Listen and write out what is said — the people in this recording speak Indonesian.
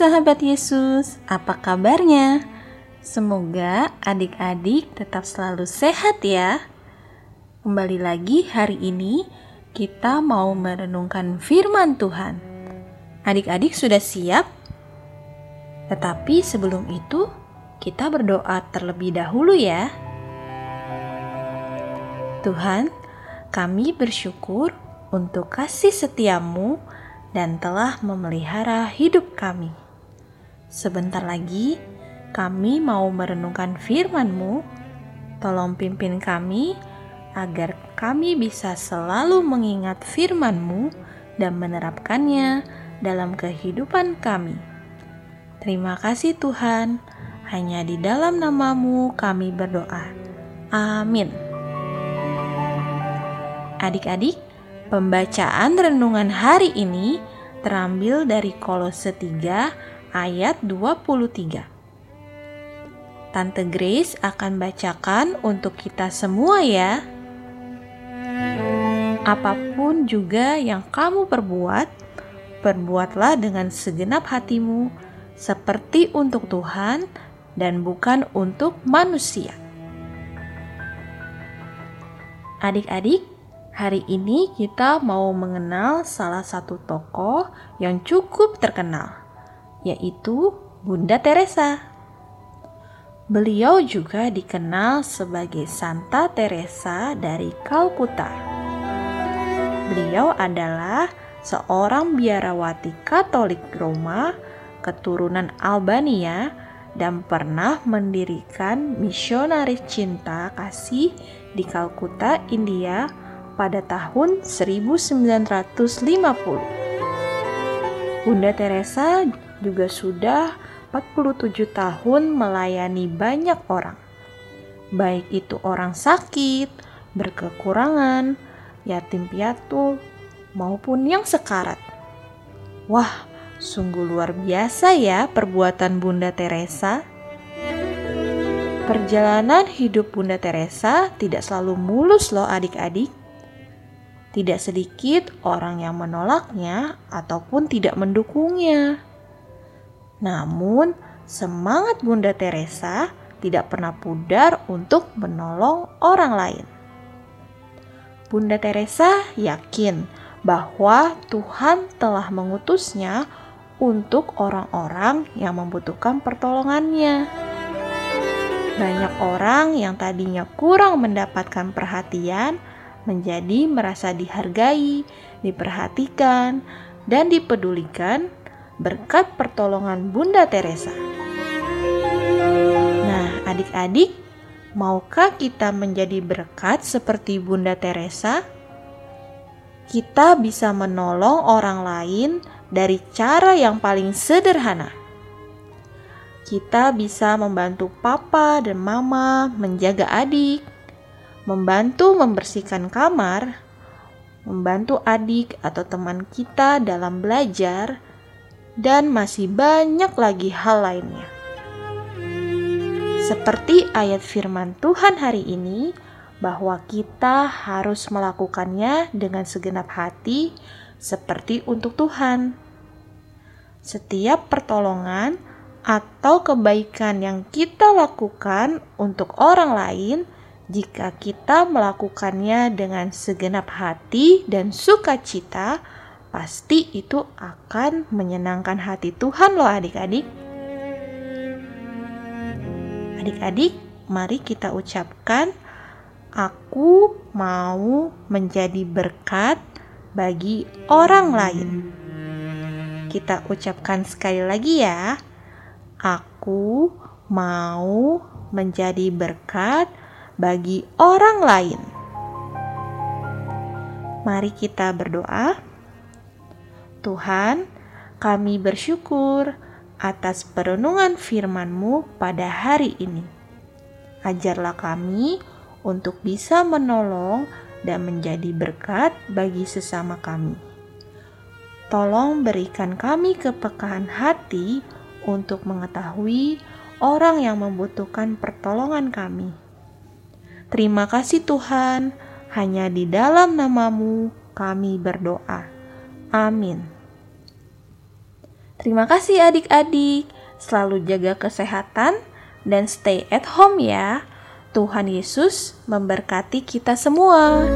Sahabat Yesus, apa kabarnya? Semoga adik-adik tetap selalu sehat ya. Kembali lagi hari ini kita mau merenungkan firman Tuhan. Adik-adik sudah siap? Tetapi sebelum itu, kita berdoa terlebih dahulu ya. Tuhan, kami bersyukur untuk kasih setiamu dan telah memelihara hidup kami. Sebentar lagi, kami mau merenungkan firman-Mu. Tolong pimpin kami agar kami bisa selalu mengingat firman-Mu dan menerapkannya dalam kehidupan kami. Terima kasih Tuhan, hanya di dalam namamu kami berdoa. Amin. Adik-adik, Pembacaan renungan hari ini terambil dari Kolose 3 ayat 23. Tante Grace akan bacakan untuk kita semua ya. Apa pun juga yang kamu perbuat, perbuatlah dengan segenap hatimu seperti untuk Tuhan dan bukan untuk manusia. Adik-adik, Hari ini kita mau mengenal salah satu tokoh yang cukup terkenal, yaitu Bunda Teresa. Beliau juga dikenal sebagai Santa Teresa dari Kalkuta. Beliau adalah seorang biarawati Katolik Roma keturunan Albania dan pernah mendirikan misionaris cinta kasih di Kalkuta, India pada tahun 1950. Bunda Teresa juga sudah 47 tahun melayani banyak orang. Baik itu orang sakit, berkekurangan, yatim piatu, maupun yang sekarat. Wah, sungguh luar biasa ya perbuatan Bunda Teresa. Perjalanan hidup Bunda Teresa tidak selalu mulus loh adik-adik. Tidak sedikit orang yang menolaknya ataupun tidak mendukungnya. Namun, semangat Bunda Teresa tidak pernah pudar untuk menolong orang lain. Bunda Teresa yakin bahwa Tuhan telah mengutusnya untuk orang-orang yang membutuhkan pertolongannya. Banyak orang yang tadinya kurang mendapatkan perhatian menjadi merasa dihargai, diperhatikan, dan dipedulikan berkat pertolongan Bunda Teresa. Nah, adik-adik, maukah kita menjadi berkat seperti Bunda Teresa? Kita bisa menolong orang lain dari cara yang paling sederhana. Kita bisa membantu papa dan mama menjaga adik, membantu membersihkan kamar, membantu adik atau teman kita dalam belajar, dan masih banyak lagi hal lainnya. Seperti ayat firman Tuhan hari ini, bahwa kita harus melakukannya dengan segenap hati, seperti untuk Tuhan. Setiap pertolongan atau kebaikan yang kita lakukan untuk orang lain jika kita melakukannya dengan segenap hati dan sukacita, pasti itu akan menyenangkan hati Tuhan loh adik-adik. Adik-adik, mari kita ucapkan aku mau menjadi berkat bagi orang lain. Kita ucapkan sekali lagi ya. Aku mau menjadi berkat bagi orang lain. Mari kita berdoa. Tuhan, kami bersyukur atas perenungan firman-Mu pada hari ini. Ajarlah kami untuk bisa menolong dan menjadi berkat bagi sesama kami. Tolong berikan kami kepekaan hati untuk mengetahui orang yang membutuhkan pertolongan kami Terima kasih Tuhan, hanya di dalam namamu kami berdoa. Amin. Terima kasih adik-adik. Selalu jaga kesehatan dan stay at home ya. Tuhan Yesus memberkati kita semua.